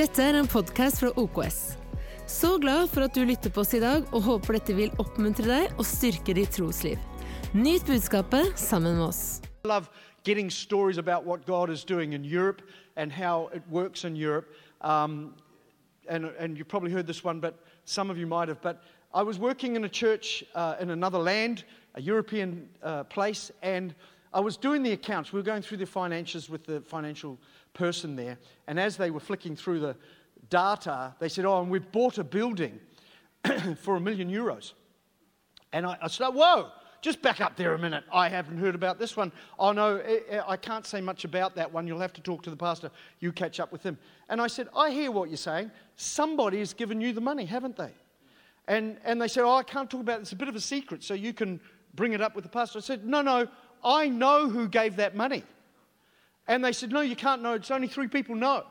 Dette er en podkast fra OKS. Så glad for at du lytter på oss i dag, og håper dette vil oppmuntre deg og styrke ditt trosliv. Nyt budskapet sammen med oss. I love getting stories about what God is doing in Europe and how it works in Europe. Um, and, and you probably heard this one, but some of you might have. But I was working in a church uh, in another land, a European uh, place, and I was doing the accounts. We were going through the finances with the financial person there. And as they were flicking through the data, they said, Oh, and we've bought a building for a million euros. And I, I said, Whoa, just back up there a minute. I haven't heard about this one. Oh, no, eh, eh, I can't say much about that one. You'll have to talk to the pastor. You catch up with him. And I said, I hear what you're saying. Somebody has given you the money, haven't they? And, and they said, Oh, I can't talk about it. It's a bit of a secret, so you can bring it up with the pastor. I said, No, no, I know who gave that money. And they said, No, you can't know. It's only three people know.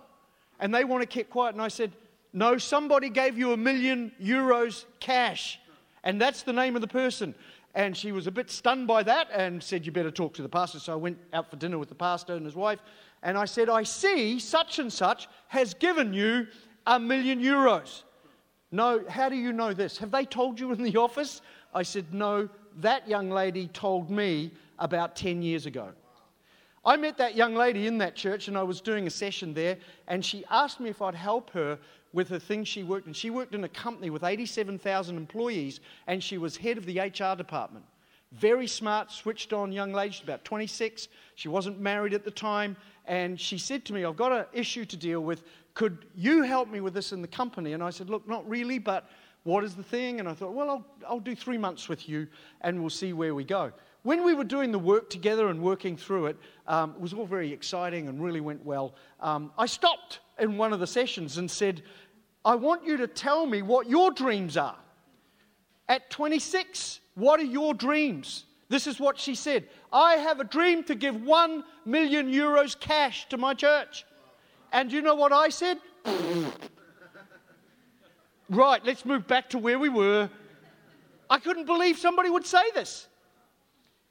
And they want to keep quiet. And I said, No, somebody gave you a million euros cash. And that's the name of the person. And she was a bit stunned by that and said, You better talk to the pastor. So I went out for dinner with the pastor and his wife. And I said, I see such and such has given you a million euros. No, how do you know this? Have they told you in the office? I said, No, that young lady told me about 10 years ago. I met that young lady in that church and I was doing a session there, and she asked me if I'd help her with the things she worked in. She worked in a company with 87,000 employees, and she was head of the HR department. Very smart, switched on young lady. She's about 26. She wasn't married at the time. And she said to me, I've got an issue to deal with. Could you help me with this in the company? And I said, Look, not really, but what is the thing? And I thought, Well, I'll, I'll do three months with you and we'll see where we go. When we were doing the work together and working through it, um, it was all very exciting and really went well. Um, I stopped in one of the sessions and said, I want you to tell me what your dreams are. At 26, what are your dreams? This is what she said I have a dream to give one million euros cash to my church. And you know what I said? right, let's move back to where we were. I couldn't believe somebody would say this.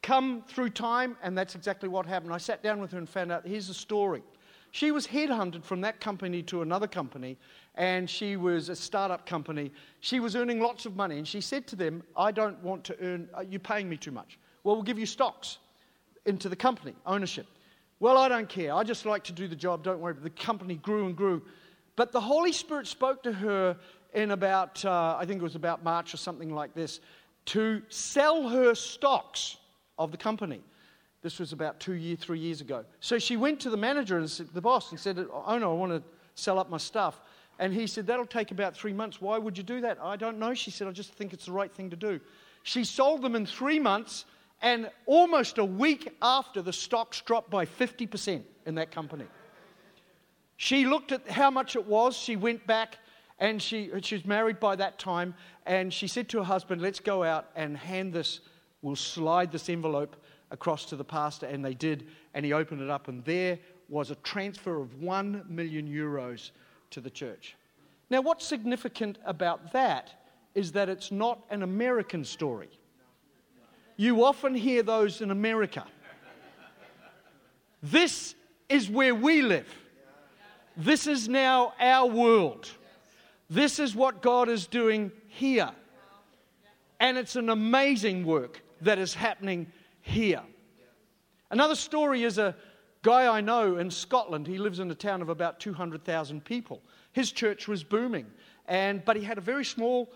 Come through time, and that's exactly what happened. I sat down with her and found out here's the story. She was headhunted from that company to another company, and she was a startup company. She was earning lots of money, and she said to them, I don't want to earn, uh, you're paying me too much. Well, we'll give you stocks into the company, ownership. Well, I don't care. I just like to do the job. Don't worry. The company grew and grew. But the Holy Spirit spoke to her in about, uh, I think it was about March or something like this, to sell her stocks of the company. This was about two years, three years ago. So she went to the manager and the boss and said, Oh no, I want to sell up my stuff. And he said, That'll take about three months. Why would you do that? I don't know. She said, I just think it's the right thing to do. She sold them in three months, and almost a week after, the stocks dropped by 50% in that company. She looked at how much it was. She went back, and she, she was married by that time, and she said to her husband, Let's go out and hand this, we'll slide this envelope across to the pastor, and they did, and he opened it up, and there was a transfer of one million euros to the church. Now, what's significant about that is that it's not an American story. You often hear those in America. This is where we live. This is now our world. This is what God is doing here. And it's an amazing work that is happening here. Another story is a guy I know in Scotland. He lives in a town of about 200,000 people. His church was booming, and, but he had a very small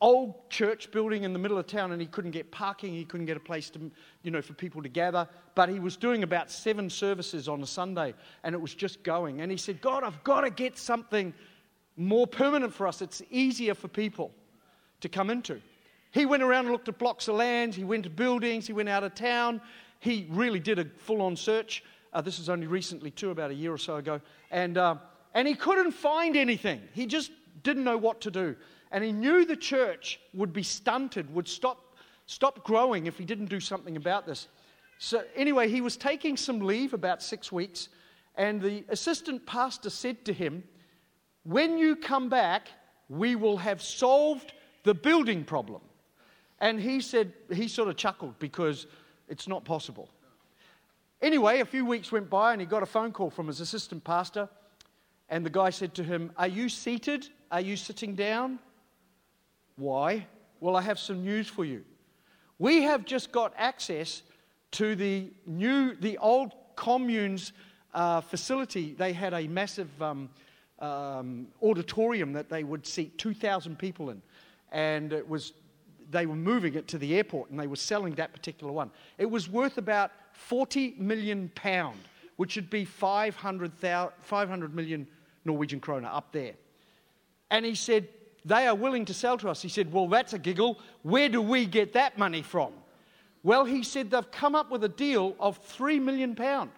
old church building in the middle of town and he couldn't get parking he couldn't get a place to you know for people to gather but he was doing about seven services on a sunday and it was just going and he said god i've got to get something more permanent for us it's easier for people to come into he went around and looked at blocks of land. He went to buildings. He went out of town. He really did a full-on search. Uh, this was only recently too about a year or so ago. And, uh, and he couldn't find anything. He just didn't know what to do. And he knew the church would be stunted, would stop, stop growing if he didn't do something about this. So, anyway, he was taking some leave about six weeks, and the assistant pastor said to him, When you come back, we will have solved the building problem. And he said, he sort of chuckled because it's not possible. Anyway, a few weeks went by, and he got a phone call from his assistant pastor And the guy said to him, Are you seated? Are you sitting down? Why? Well, I have some news for you. We have just got access to the new, the old communes uh, facility. They had a massive um, um, auditorium that they would seat 2,000 people in. And it was, they were moving it to the airport and they were selling that particular one. It was worth about 40 million pound, which would be 500, 500 million Norwegian krona up there. And he said, they are willing to sell to us. He said, Well, that's a giggle. Where do we get that money from? Well, he said they've come up with a deal of three million pound.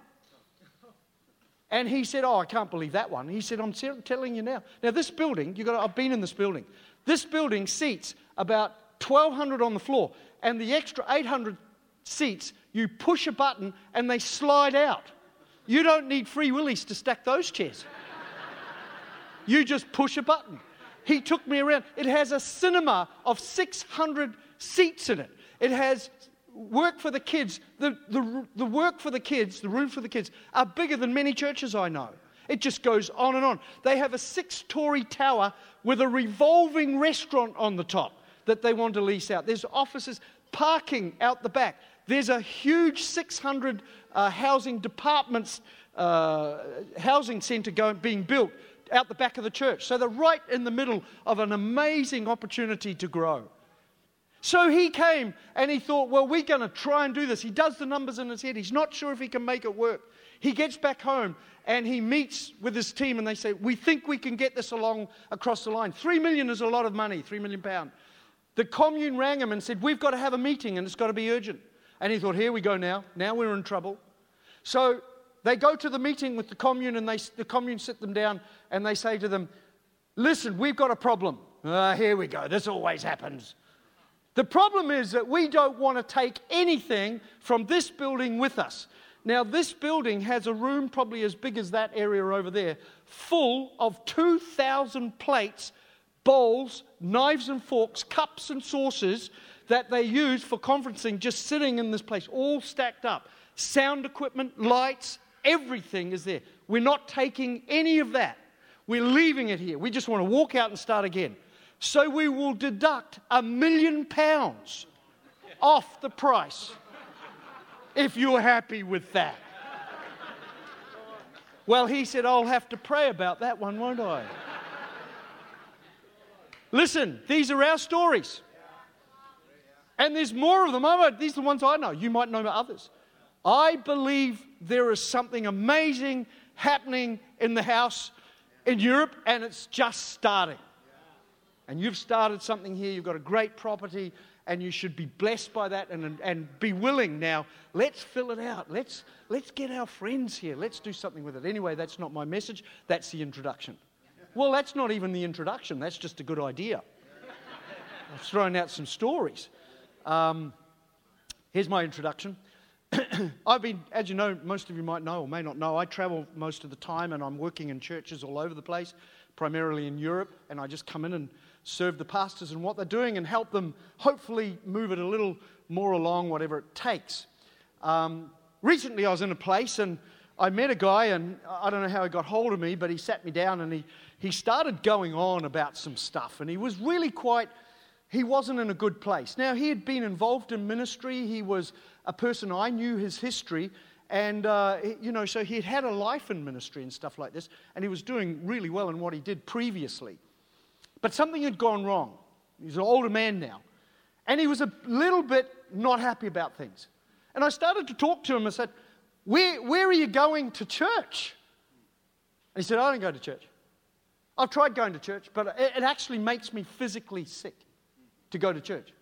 And he said, Oh, I can't believe that one. He said, I'm telling you now. Now, this building, you got I've been in this building. This building seats about 1,200 on the floor, and the extra 800 seats, you push a button and they slide out. You don't need free willies to stack those chairs. You just push a button. He took me around. It has a cinema of 600 seats in it. It has work for the kids. The, the, the work for the kids, the room for the kids, are bigger than many churches I know. It just goes on and on. They have a six story tower with a revolving restaurant on the top that they want to lease out. There's offices, parking out the back. There's a huge 600 uh, housing departments, uh, housing centre going, being built out the back of the church. So they're right in the middle of an amazing opportunity to grow. So he came and he thought, well, we're going to try and do this. He does the numbers in his head. He's not sure if he can make it work. He gets back home and he meets with his team and they say, we think we can get this along across the line. Three million is a lot of money, three million pound. The commune rang him and said, we've got to have a meeting and it's got to be urgent. And he thought, here we go now. Now we're in trouble. So they go to the meeting with the commune and they, the commune sit them down and they say to them, Listen, we've got a problem. Uh, here we go. This always happens. The problem is that we don't want to take anything from this building with us. Now, this building has a room probably as big as that area over there, full of 2,000 plates, bowls, knives and forks, cups and saucers that they use for conferencing just sitting in this place, all stacked up. Sound equipment, lights, Everything is there. We're not taking any of that. We're leaving it here. We just want to walk out and start again. So we will deduct a million pounds off the price if you're happy with that. Well, he said, I'll have to pray about that one, won't I? Listen, these are our stories. And there's more of them. These are the ones I know. You might know others. I believe there is something amazing happening in the house in Europe, and it's just starting. And you've started something here, you've got a great property, and you should be blessed by that and, and be willing now. Let's fill it out. Let's, let's get our friends here. Let's do something with it. Anyway, that's not my message, that's the introduction. Well, that's not even the introduction, that's just a good idea. I've thrown out some stories. Um, here's my introduction. I've been, as you know, most of you might know or may not know, I travel most of the time and I'm working in churches all over the place, primarily in Europe, and I just come in and serve the pastors and what they're doing and help them hopefully move it a little more along, whatever it takes. Um, recently, I was in a place and I met a guy, and I don't know how he got hold of me, but he sat me down and he, he started going on about some stuff, and he was really quite he wasn't in a good place. Now, he had been involved in ministry. He was a person, I knew his history. And, uh, you know, so he had had a life in ministry and stuff like this. And he was doing really well in what he did previously. But something had gone wrong. He's an older man now. And he was a little bit not happy about things. And I started to talk to him and said, Where, where are you going to church? And he said, I don't go to church. I've tried going to church, but it, it actually makes me physically sick to go to church.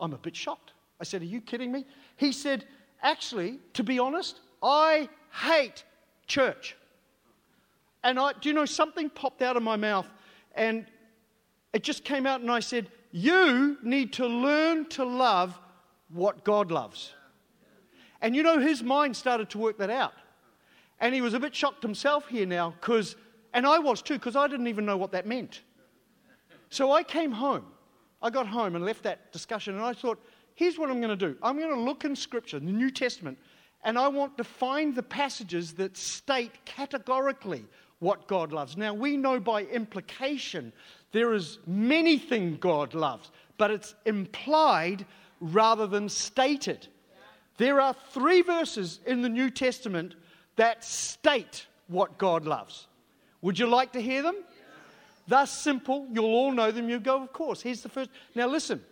I'm a bit shocked. I said, Are you kidding me? He said, Actually, to be honest, I hate church. And I, do you know, something popped out of my mouth and it just came out, and I said, You need to learn to love what God loves. And you know, his mind started to work that out. And he was a bit shocked himself here now, because, and I was too, because I didn't even know what that meant. So I came home I got home and left that discussion and I thought, here's what I'm going to do. I'm going to look in Scripture, the New Testament, and I want to find the passages that state categorically what God loves. Now, we know by implication there is many things God loves, but it's implied rather than stated. There are three verses in the New Testament that state what God loves. Would you like to hear them? Thus simple, you'll all know them. You go, of course. Here's the first. Now, listen.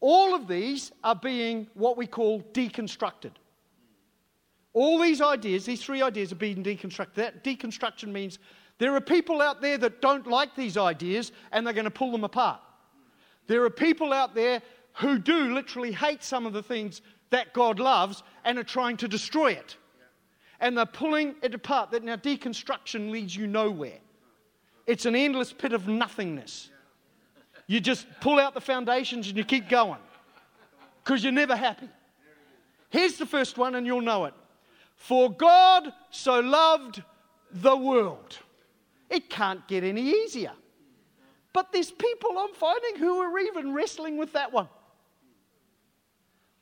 All of these are being what we call deconstructed. All these ideas, these three ideas, are being deconstructed. That deconstruction means there are people out there that don't like these ideas and they're going to pull them apart. There are people out there who do literally hate some of the things that God loves and are trying to destroy it. And they're pulling it apart. That now deconstruction leads you nowhere. It's an endless pit of nothingness. You just pull out the foundations and you keep going because you're never happy. Here's the first one, and you'll know it. For God so loved the world. It can't get any easier. But there's people I'm finding who are even wrestling with that one.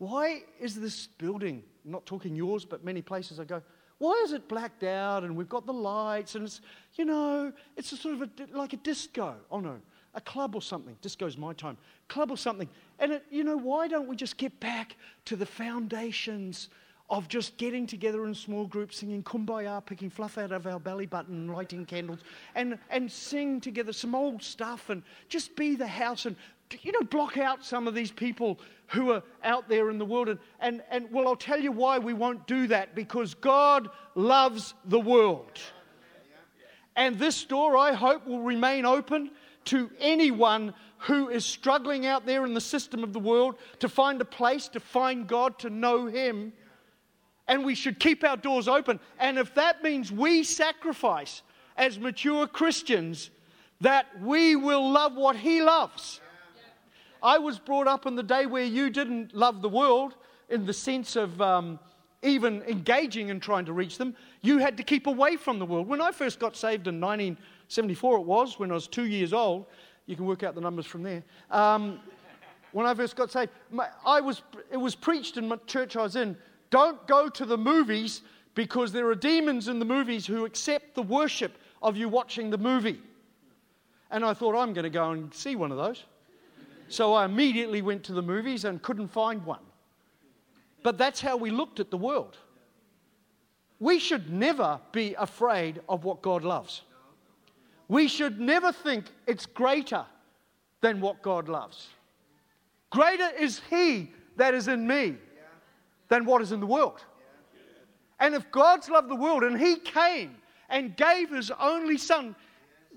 Why is this building, I'm not talking yours, but many places I go, why is it blacked out and we've got the lights and it's, you know, it's a sort of a, like a disco. Oh no, a club or something. Disco's my time. Club or something. And, it, you know, why don't we just get back to the foundations of just getting together in small groups, singing kumbaya, picking fluff out of our belly button, lighting candles, and, and sing together some old stuff and just be the house and, you know, block out some of these people who are out there in the world. And, and, and well, I'll tell you why we won't do that because God loves the world. And this door, I hope, will remain open to anyone who is struggling out there in the system of the world to find a place, to find God, to know Him and we should keep our doors open. And if that means we sacrifice as mature Christians, that we will love what He loves. I was brought up in the day where you didn't love the world in the sense of um, even engaging and trying to reach them. You had to keep away from the world. When I first got saved in 1974, it was, when I was two years old, you can work out the numbers from there. Um, when I first got saved, I was, it was preached in my church I was in don't go to the movies because there are demons in the movies who accept the worship of you watching the movie. And I thought, I'm going to go and see one of those. So I immediately went to the movies and couldn't find one. But that's how we looked at the world. We should never be afraid of what God loves. We should never think it's greater than what God loves. Greater is He that is in me than what is in the world. And if God's loved the world and He came and gave His only Son,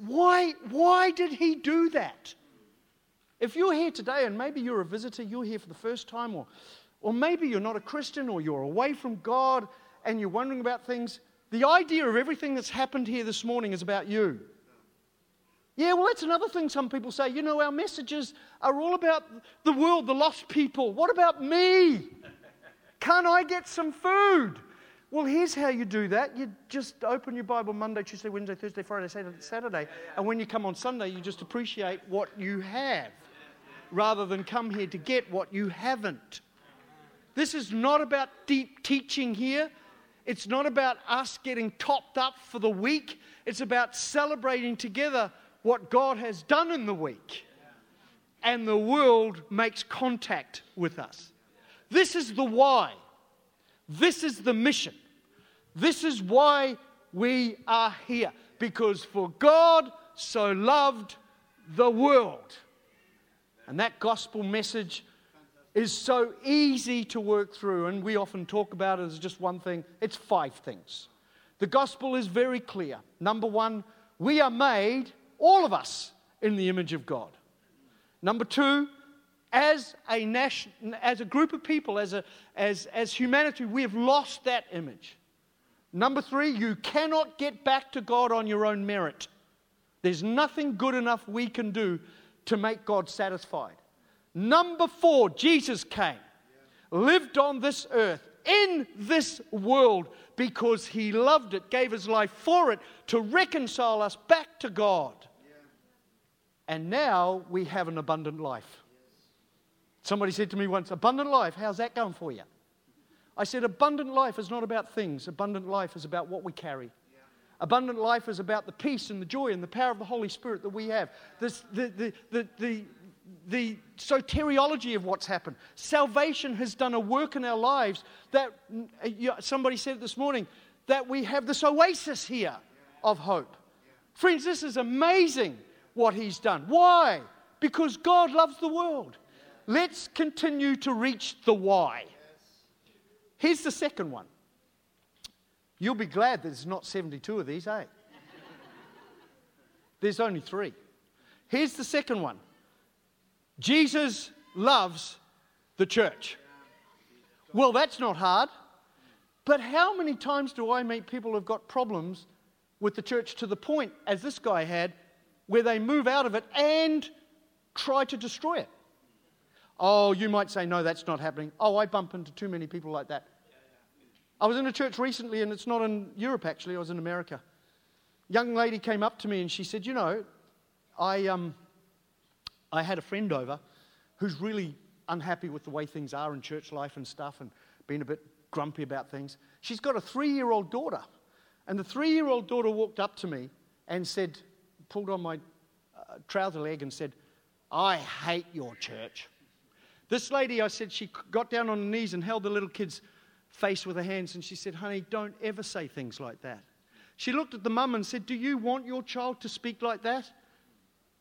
why, why did He do that? If you're here today and maybe you're a visitor, you're here for the first time, or, or maybe you're not a Christian or you're away from God and you're wondering about things, the idea of everything that's happened here this morning is about you. Yeah, well, that's another thing some people say. You know, our messages are all about the world, the lost people. What about me? Can't I get some food? Well, here's how you do that. You just open your Bible Monday, Tuesday, Wednesday, Thursday, Friday, Saturday. And when you come on Sunday, you just appreciate what you have rather than come here to get what you haven't. This is not about deep teaching here. It's not about us getting topped up for the week. It's about celebrating together what God has done in the week. And the world makes contact with us. This is the why. This is the mission. This is why we are here. Because for God so loved the world. And that gospel message is so easy to work through, and we often talk about it as just one thing. It's five things. The gospel is very clear. Number one, we are made, all of us, in the image of God. Number two, as a, nation, as a group of people, as, a, as, as humanity, we have lost that image. Number three, you cannot get back to God on your own merit. There's nothing good enough we can do to make God satisfied. Number four, Jesus came, lived on this earth, in this world, because he loved it, gave his life for it to reconcile us back to God. And now we have an abundant life. Somebody said to me once, Abundant life, how's that going for you? I said, Abundant life is not about things, abundant life is about what we carry. Abundant life is about the peace and the joy and the power of the Holy Spirit that we have. This, the, the, the, the, the soteriology of what's happened. Salvation has done a work in our lives that somebody said this morning that we have this oasis here of hope. Friends, this is amazing what he's done. Why? Because God loves the world. Let's continue to reach the why. Here's the second one. You'll be glad there's not 72 of these, eh? There's only three. Here's the second one Jesus loves the church. Well, that's not hard. But how many times do I meet people who've got problems with the church to the point, as this guy had, where they move out of it and try to destroy it? Oh, you might say, no, that's not happening. Oh, I bump into too many people like that. I was in a church recently, and it's not in Europe actually, I was in America. Young lady came up to me and she said, You know, I, um, I had a friend over who's really unhappy with the way things are in church life and stuff and been a bit grumpy about things. She's got a three year old daughter. And the three year old daughter walked up to me and said, pulled on my uh, trouser leg and said, I hate your church. This lady, I said, she got down on her knees and held the little kid's face with her hands and she said, Honey, don't ever say things like that. She looked at the mum and said, Do you want your child to speak like that?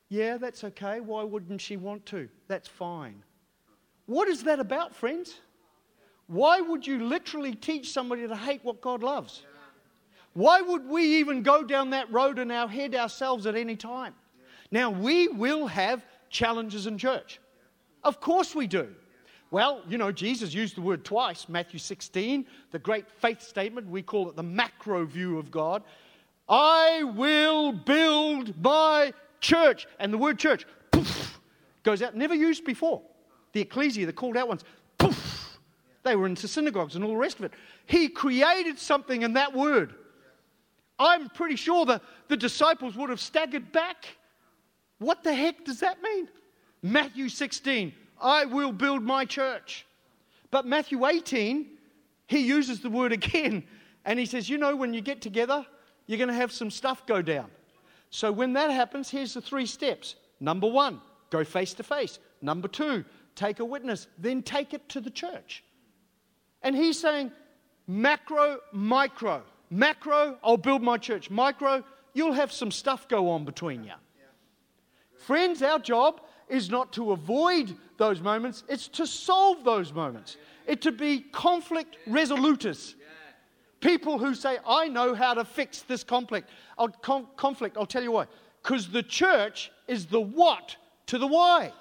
Yeah, that's okay. Why wouldn't she want to? That's fine. What is that about, friends? Why would you literally teach somebody to hate what God loves? Why would we even go down that road in our head ourselves at any time? Now, we will have challenges in church. Of course we do. Well, you know, Jesus used the word twice Matthew 16, the great faith statement. We call it the macro view of God. I will build my church. And the word church, poof, goes out, never used before. The ecclesia, the called out ones, poof, they were into synagogues and all the rest of it. He created something in that word. I'm pretty sure the, the disciples would have staggered back. What the heck does that mean? Matthew 16, I will build my church. But Matthew 18, he uses the word again and he says, You know, when you get together, you're going to have some stuff go down. So when that happens, here's the three steps. Number one, go face to face. Number two, take a witness, then take it to the church. And he's saying, macro, micro. Macro, I'll build my church. Micro, you'll have some stuff go on between you. Friends, our job is not to avoid those moments, it's to solve those moments. It to be conflict resolutors. People who say, I know how to fix this conflict. I'll, con- conflict, I'll tell you why. Because the church is the what to the why.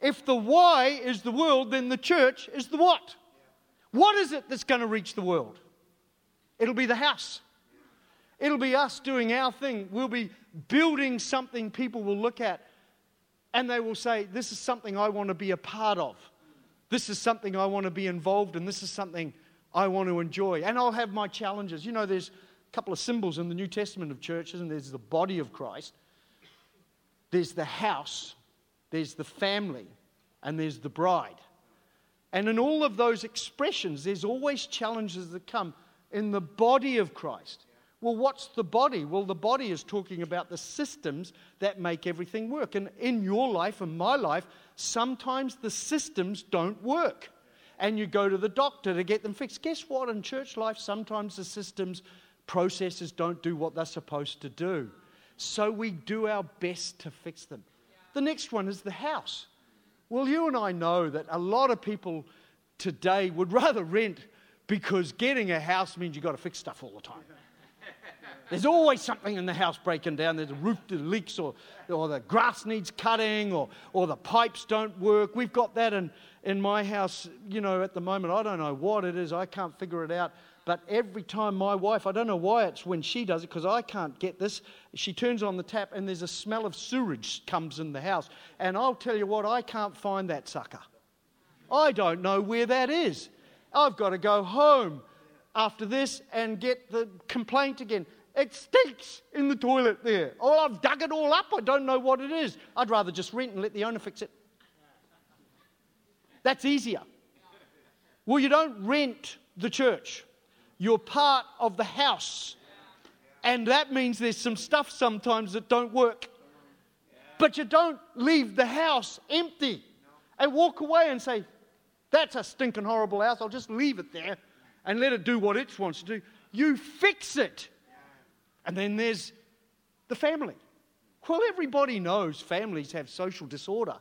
If the why is the world, then the church is the what. What is it that's going to reach the world? It'll be the house. It'll be us doing our thing. We'll be building something people will look at and they will say, This is something I want to be a part of. This is something I want to be involved in. This is something I want to enjoy. And I'll have my challenges. You know, there's a couple of symbols in the New Testament of churches, and there's the body of Christ, there's the house, there's the family, and there's the bride. And in all of those expressions, there's always challenges that come in the body of Christ. Well, what's the body? Well, the body is talking about the systems that make everything work. And in your life and my life, sometimes the systems don't work and you go to the doctor to get them fixed. Guess what? In church life, sometimes the systems, processes don't do what they're supposed to do. So we do our best to fix them. The next one is the house. Well, you and I know that a lot of people today would rather rent because getting a house means you've got to fix stuff all the time. There's always something in the house breaking down. There's a roof that leaks, or, or the grass needs cutting, or, or the pipes don't work. We've got that in, in my house, you know, at the moment. I don't know what it is, I can't figure it out. But every time my wife, I don't know why it's when she does it, because I can't get this, she turns on the tap and there's a smell of sewage comes in the house. And I'll tell you what, I can't find that sucker. I don't know where that is. I've got to go home after this and get the complaint again. It stinks in the toilet there. Oh, I've dug it all up. I don't know what it is. I'd rather just rent and let the owner fix it. That's easier. Well, you don't rent the church, you're part of the house. And that means there's some stuff sometimes that don't work. But you don't leave the house empty and walk away and say, That's a stinking horrible house. I'll just leave it there and let it do what it wants to do. You fix it. And then there's the family. Well, everybody knows families have social disorder.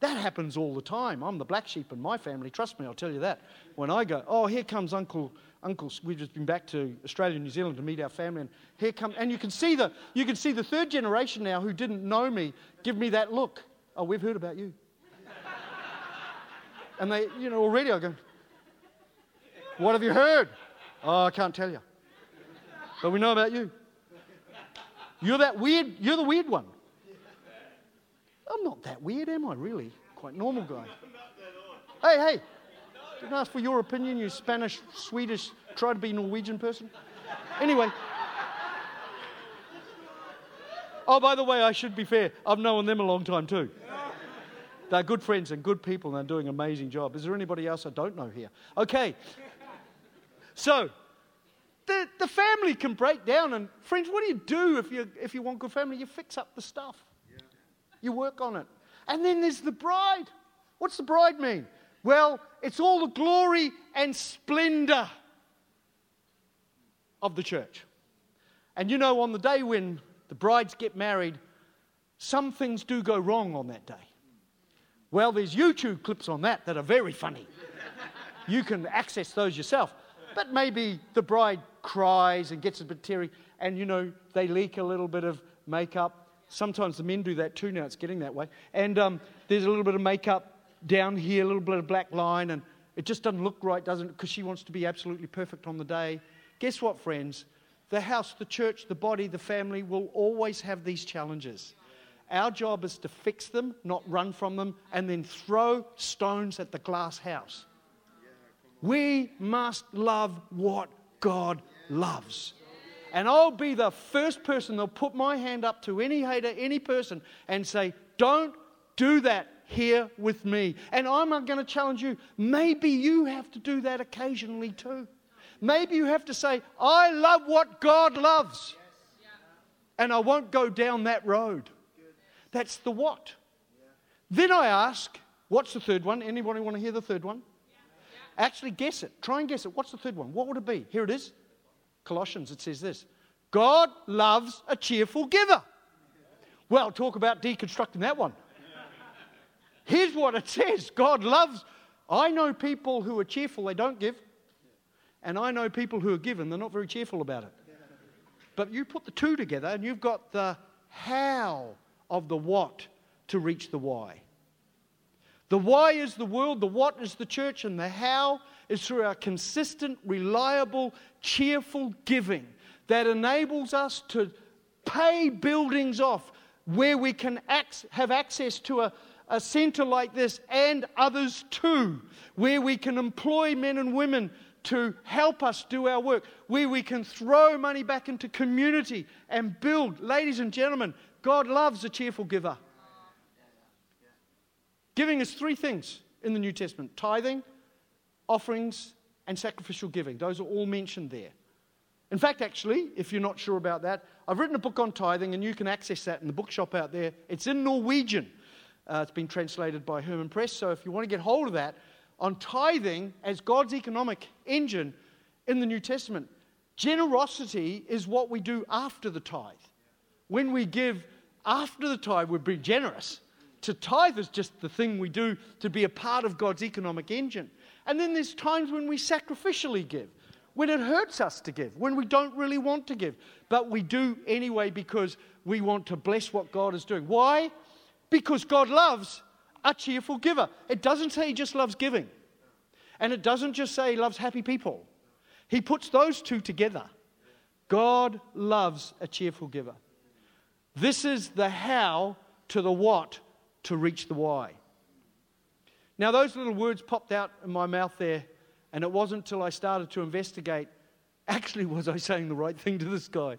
That happens all the time. I'm the black sheep in my family. Trust me, I'll tell you that. When I go, oh, here comes Uncle, Uncle. We've just been back to Australia New Zealand to meet our family, and here come, and you can see the, you can see the third generation now who didn't know me give me that look. Oh, we've heard about you. and they, you know, already I go, what have you heard? Oh, I can't tell you. But we know about you. You're that weird, you're the weird one. I'm not that weird, am I, really? Quite normal guy. Hey, hey, didn't ask for your opinion, you Spanish, Swedish, try to be Norwegian person. Anyway. Oh, by the way, I should be fair. I've known them a long time too. They're good friends and good people and they're doing an amazing job. Is there anybody else I don't know here? Okay. So, the, the family can break down. And, friends, what do you do if you, if you want good family? You fix up the stuff, yeah. you work on it. And then there's the bride. What's the bride mean? Well, it's all the glory and splendor of the church. And you know, on the day when the brides get married, some things do go wrong on that day. Well, there's YouTube clips on that that are very funny. You can access those yourself. But maybe the bride cries and gets a bit teary, and you know, they leak a little bit of makeup. Sometimes the men do that too now, it's getting that way. And um, there's a little bit of makeup down here, a little bit of black line, and it just doesn't look right, doesn't it? Because she wants to be absolutely perfect on the day. Guess what, friends? The house, the church, the body, the family will always have these challenges. Our job is to fix them, not run from them, and then throw stones at the glass house. We must love what God loves. And I'll be the first person that'll put my hand up to any hater, any person, and say, Don't do that here with me. And I'm going to challenge you. Maybe you have to do that occasionally too. Maybe you have to say, I love what God loves. And I won't go down that road. That's the what. Then I ask, what's the third one? Anybody want to hear the third one? Actually, guess it. Try and guess it. What's the third one? What would it be? Here it is. Colossians, it says this God loves a cheerful giver. Well, talk about deconstructing that one. Here's what it says God loves. I know people who are cheerful, they don't give. And I know people who are given, they're not very cheerful about it. But you put the two together and you've got the how of the what to reach the why. The why is the world, the what is the church, and the how is through our consistent, reliable, cheerful giving that enables us to pay buildings off where we can have access to a, a centre like this and others too, where we can employ men and women to help us do our work, where we can throw money back into community and build. Ladies and gentlemen, God loves a cheerful giver. Giving is three things in the New Testament tithing, offerings, and sacrificial giving. Those are all mentioned there. In fact, actually, if you're not sure about that, I've written a book on tithing, and you can access that in the bookshop out there. It's in Norwegian. Uh, it's been translated by Hermon Press. So if you want to get hold of that, on tithing as God's economic engine in the New Testament, generosity is what we do after the tithe. When we give after the tithe, we're being generous to tithe is just the thing we do to be a part of God's economic engine. And then there's times when we sacrificially give, when it hurts us to give, when we don't really want to give, but we do anyway because we want to bless what God is doing. Why? Because God loves a cheerful giver. It doesn't say He just loves giving, and it doesn't just say He loves happy people. He puts those two together. God loves a cheerful giver. This is the how to the what to reach the why. Now, those little words popped out in my mouth there, and it wasn't until I started to investigate actually, was I saying the right thing to this guy?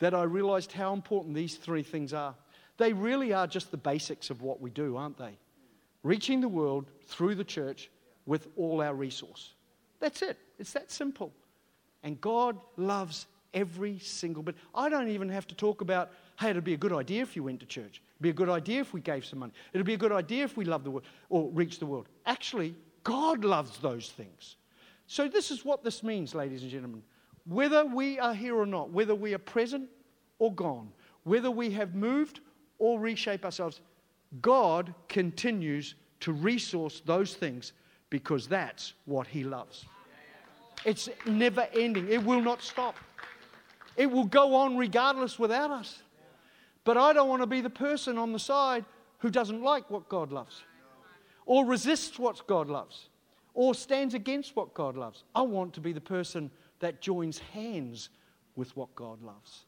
That I realized how important these three things are. They really are just the basics of what we do, aren't they? Reaching the world through the church with all our resource. That's it. It's that simple. And God loves Every single bit. I don't even have to talk about, hey, it'd be a good idea if you went to church. It'd be a good idea if we gave some money. It'd be a good idea if we loved the world or reached the world. Actually, God loves those things. So, this is what this means, ladies and gentlemen. Whether we are here or not, whether we are present or gone, whether we have moved or reshape ourselves, God continues to resource those things because that's what He loves. It's never ending, it will not stop. It will go on regardless without us. But I don't want to be the person on the side who doesn't like what God loves or resists what God loves or stands against what God loves. I want to be the person that joins hands with what God loves.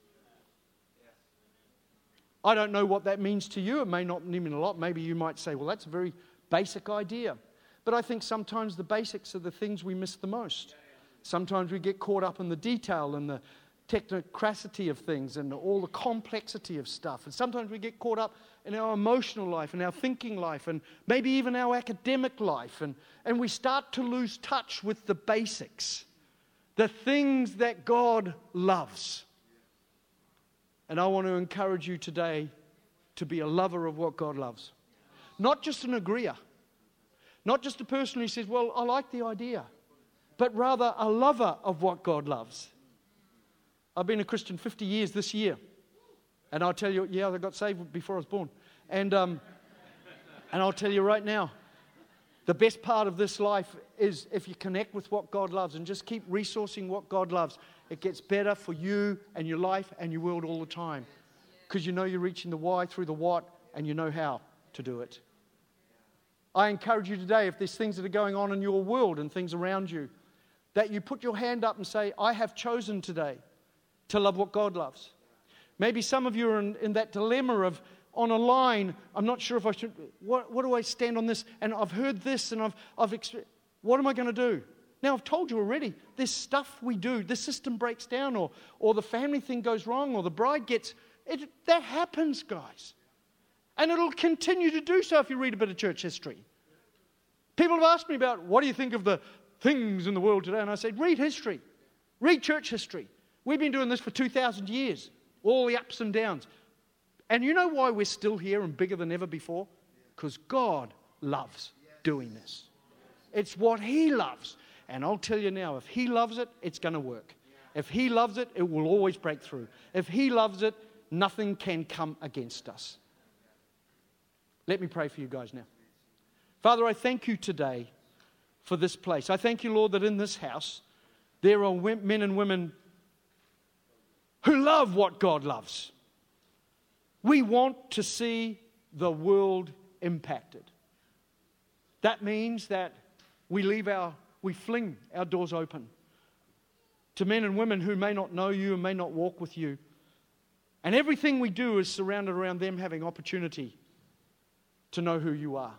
I don't know what that means to you. It may not mean a lot. Maybe you might say, well, that's a very basic idea. But I think sometimes the basics are the things we miss the most. Sometimes we get caught up in the detail and the technocracy of things and all the complexity of stuff. And sometimes we get caught up in our emotional life and our thinking life and maybe even our academic life. And, and we start to lose touch with the basics, the things that God loves. And I want to encourage you today to be a lover of what God loves. Not just an agreeer, not just a person who says, Well, I like the idea but rather a lover of what God loves. I've been a Christian 50 years this year. And I'll tell you, yeah, I got saved before I was born. And, um, and I'll tell you right now, the best part of this life is if you connect with what God loves and just keep resourcing what God loves, it gets better for you and your life and your world all the time. Because you know you're reaching the why through the what and you know how to do it. I encourage you today, if there's things that are going on in your world and things around you, that you put your hand up and say, I have chosen today to love what God loves. Maybe some of you are in, in that dilemma of on a line, I'm not sure if I should, what, what do I stand on this? And I've heard this and I've, I've what am I going to do? Now, I've told you already, this stuff we do, the system breaks down, or, or the family thing goes wrong, or the bride gets, it, that happens, guys. And it'll continue to do so if you read a bit of church history. People have asked me about what do you think of the, things in the world today. And I said, read history, read church history. We've been doing this for 2,000 years, all the ups and downs. And you know why we're still here and bigger than ever before? Because God loves doing this. It's what He loves. And I'll tell you now, if He loves it, it's going to work. If He loves it, it will always break through. If He loves it, nothing can come against us. Let me pray for you guys now. Father, I thank you today for this place. I thank you, Lord, that in this house there are men and women who love what God loves. We want to see the world impacted. That means that we leave our, we fling our doors open to men and women who may not know you and may not walk with you. And everything we do is surrounded around them having opportunity to know who you are.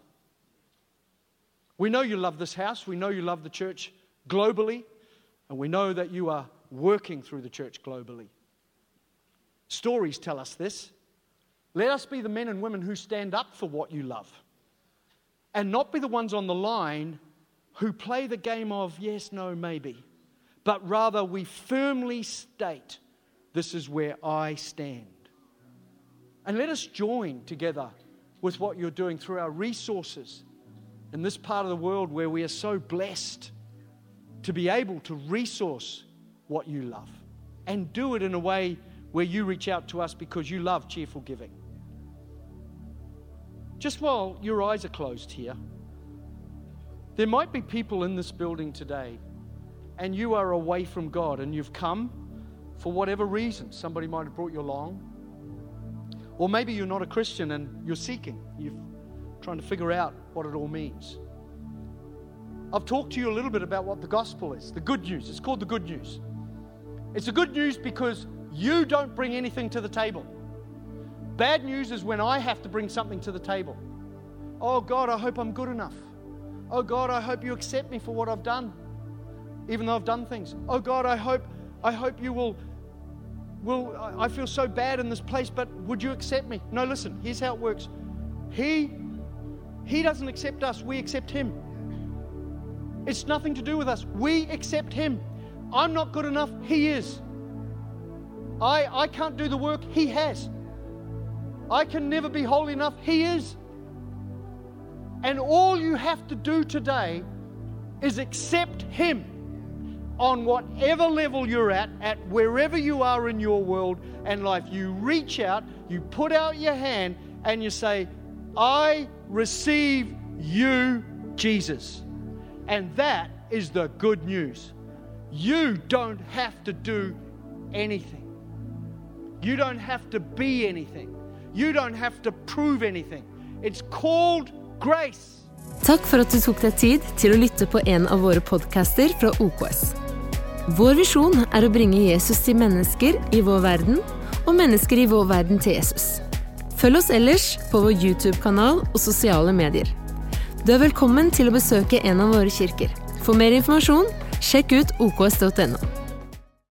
We know you love this house. We know you love the church globally. And we know that you are working through the church globally. Stories tell us this. Let us be the men and women who stand up for what you love and not be the ones on the line who play the game of yes, no, maybe, but rather we firmly state this is where I stand. And let us join together with what you're doing through our resources in this part of the world where we are so blessed to be able to resource what you love and do it in a way where you reach out to us because you love cheerful giving. Just while your eyes are closed here, there might be people in this building today and you are away from God and you've come for whatever reason. Somebody might have brought you along. Or maybe you're not a Christian and you're seeking. You've trying to figure out what it all means. I've talked to you a little bit about what the gospel is the good news. It's called the good news. It's the good news because you don't bring anything to the table. Bad news is when I have to bring something to the table. Oh God, I hope I'm good enough. Oh God, I hope you accept me for what I've done, even though I've done things. Oh God, I hope, I hope you will. Will I feel so bad in this place, but would you accept me? No, listen. Here's how it works. He he doesn't accept us, we accept Him. It's nothing to do with us. We accept Him. I'm not good enough, He is. I, I can't do the work He has. I can never be holy enough. He is. And all you have to do today is accept Him on whatever level you're at, at wherever you are in your world and life. You reach out, you put out your hand, and you say, I receive you, Jesus. And that is the good news. You don't have to do anything. You don't have to be anything. You don't have to prove anything. It's called grace. Takk for at du tok deg tid til å lytte på en av våre podcaster fra OKS. Vår visjon er å bringe Jesus til mennesker i vår verden, og mennesker i vår verden til Jesus. Følg oss ellers på vår YouTube-kanal og sosiale medier. Du er velkommen til å besøke en av våre kirker. For mer informasjon, sjekk ut oks.no.